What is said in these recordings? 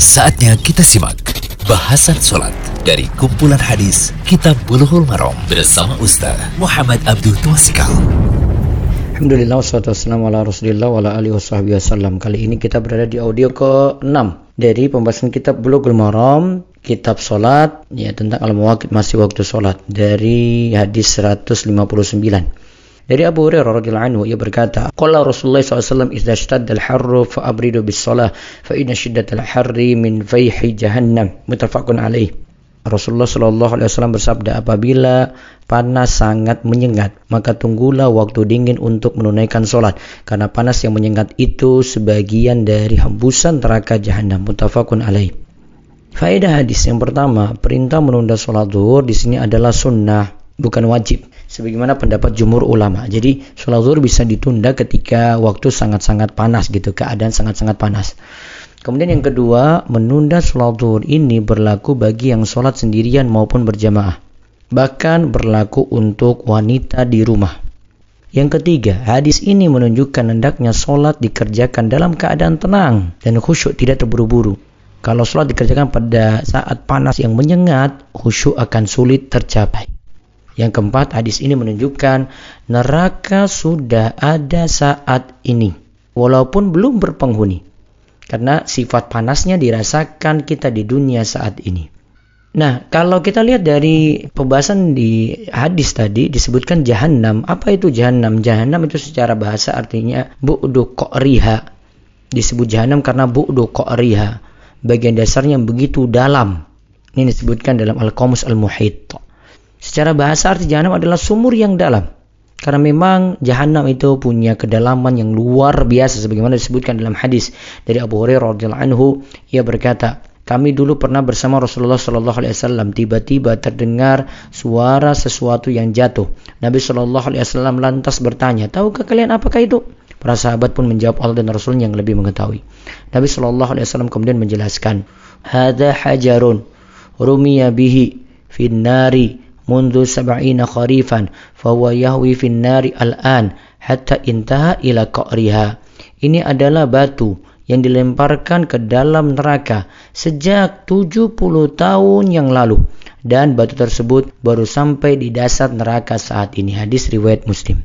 Saatnya kita simak bahasan sholat dari kumpulan hadis Kitab Bulughul Maram bersama Ustaz Muhammad Abdul Twasikal. Alhamdulillah wassalatu wassalamu ala rasulillah wa ala alihi wasallam. Kali ini kita berada di audio ke-6 dari pembahasan kitab Bulughul Maram kitab solat ya tentang al-mawaqit masih waktu solat dari hadis 159 dari Abu Hurairah radhiyallahu anhu ia berkata, "Qala Rasulullah SAW idza ishtadda al-harru fa abridu bis salah fa inna shiddatal harri min fayhi jahannam." Muttafaqun alaih. Rasulullah Shallallahu Alaihi Wasallam bersabda, apabila panas sangat menyengat, maka tunggulah waktu dingin untuk menunaikan sholat, karena panas yang menyengat itu sebagian dari hembusan neraka jahanam. Mutafakun alaih. Faedah hadis yang pertama, perintah menunda sholat zuhur di sini adalah sunnah, bukan wajib sebagaimana pendapat jumhur ulama. Jadi sholat zuhur bisa ditunda ketika waktu sangat-sangat panas gitu, keadaan sangat-sangat panas. Kemudian yang kedua, menunda sholat zuhur ini berlaku bagi yang sholat sendirian maupun berjamaah. Bahkan berlaku untuk wanita di rumah. Yang ketiga, hadis ini menunjukkan hendaknya sholat dikerjakan dalam keadaan tenang dan khusyuk tidak terburu-buru. Kalau sholat dikerjakan pada saat panas yang menyengat, khusyuk akan sulit tercapai. Yang keempat, hadis ini menunjukkan neraka sudah ada saat ini, walaupun belum berpenghuni. Karena sifat panasnya dirasakan kita di dunia saat ini. Nah, kalau kita lihat dari pembahasan di hadis tadi disebutkan jahanam. Apa itu jahanam? Jahanam itu secara bahasa artinya bu'du qa'riha. Disebut jahanam karena bu'du qa'riha. Bagian dasarnya begitu dalam. Ini disebutkan dalam Al-Qamus Al-Muhit. Secara bahasa arti jahanam adalah sumur yang dalam. Karena memang jahanam itu punya kedalaman yang luar biasa sebagaimana disebutkan dalam hadis dari Abu Hurairah radhiyallahu anhu ia berkata kami dulu pernah bersama Rasulullah Shallallahu Alaihi Wasallam tiba-tiba terdengar suara sesuatu yang jatuh. Nabi Shallallahu Alaihi Wasallam lantas bertanya, tahukah kalian apakah itu? Para sahabat pun menjawab Allah dan Rasul yang lebih mengetahui. Nabi Shallallahu Alaihi Wasallam kemudian menjelaskan, Hada hajarun rumiya bihi finnari منذ سبعين خريفا فهو يهوي في النار الآن حتى انتهى إلى قعرها ini adalah batu yang dilemparkan ke dalam neraka sejak 70 tahun yang lalu dan batu tersebut baru sampai di dasar neraka saat ini hadis riwayat muslim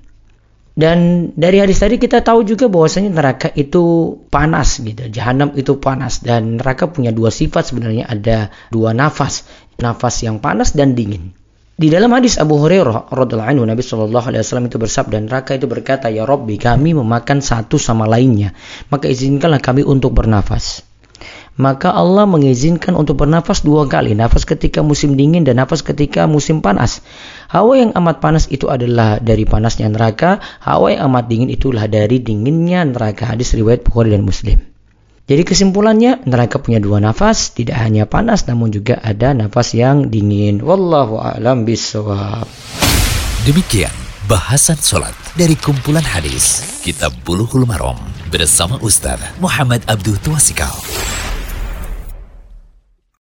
dan dari hadis tadi kita tahu juga bahwasanya neraka itu panas gitu jahanam itu panas dan neraka punya dua sifat sebenarnya ada dua nafas nafas yang panas dan dingin di dalam hadis Abu Hurairah radhiallahu anhu Nabi Shallallahu alaihi wasallam itu bersabda dan neraka itu berkata ya Robbi kami memakan satu sama lainnya maka izinkanlah kami untuk bernafas. Maka Allah mengizinkan untuk bernafas dua kali, nafas ketika musim dingin dan nafas ketika musim panas. Hawa yang amat panas itu adalah dari panasnya neraka, hawa yang amat dingin itulah dari dinginnya neraka. Hadis riwayat Bukhari dan Muslim. Jadi kesimpulannya neraka punya dua nafas, tidak hanya panas namun juga ada nafas yang dingin. Wallahu a'lam bishawab. Demikian bahasan sholat dari kumpulan hadis Kitab Bulughul Maram bersama Ustaz Muhammad Abdul Tuasikal.